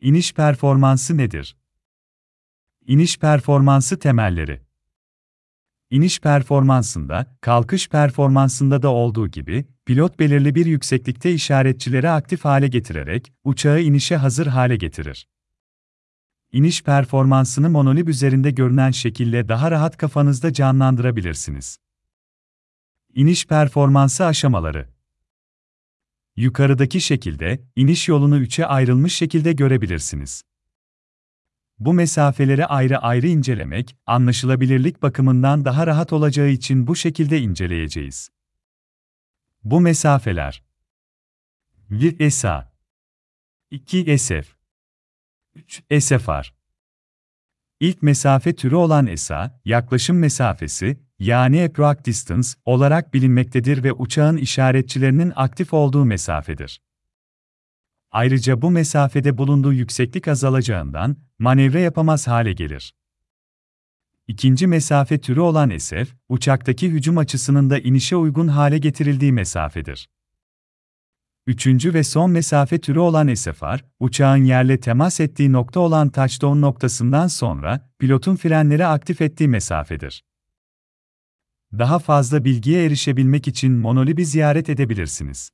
İniş performansı nedir? İniş performansı temelleri. İniş performansında, kalkış performansında da olduğu gibi, pilot belirli bir yükseklikte işaretçileri aktif hale getirerek uçağı inişe hazır hale getirir. İniş performansını monolib üzerinde görünen şekilde daha rahat kafanızda canlandırabilirsiniz. İniş performansı aşamaları Yukarıdaki şekilde, iniş yolunu üçe ayrılmış şekilde görebilirsiniz. Bu mesafeleri ayrı ayrı incelemek, anlaşılabilirlik bakımından daha rahat olacağı için bu şekilde inceleyeceğiz. Bu mesafeler 1 ESA 2 SF 3 SFR İlk mesafe türü olan ESA, yaklaşım mesafesi, yani approach distance olarak bilinmektedir ve uçağın işaretçilerinin aktif olduğu mesafedir. Ayrıca bu mesafede bulunduğu yükseklik azalacağından manevra yapamaz hale gelir. İkinci mesafe türü olan SF, uçaktaki hücum açısının da inişe uygun hale getirildiği mesafedir. Üçüncü ve son mesafe türü olan SFR, uçağın yerle temas ettiği nokta olan touchdown noktasından sonra pilotun frenleri aktif ettiği mesafedir. Daha fazla bilgiye erişebilmek için Monolib'i ziyaret edebilirsiniz.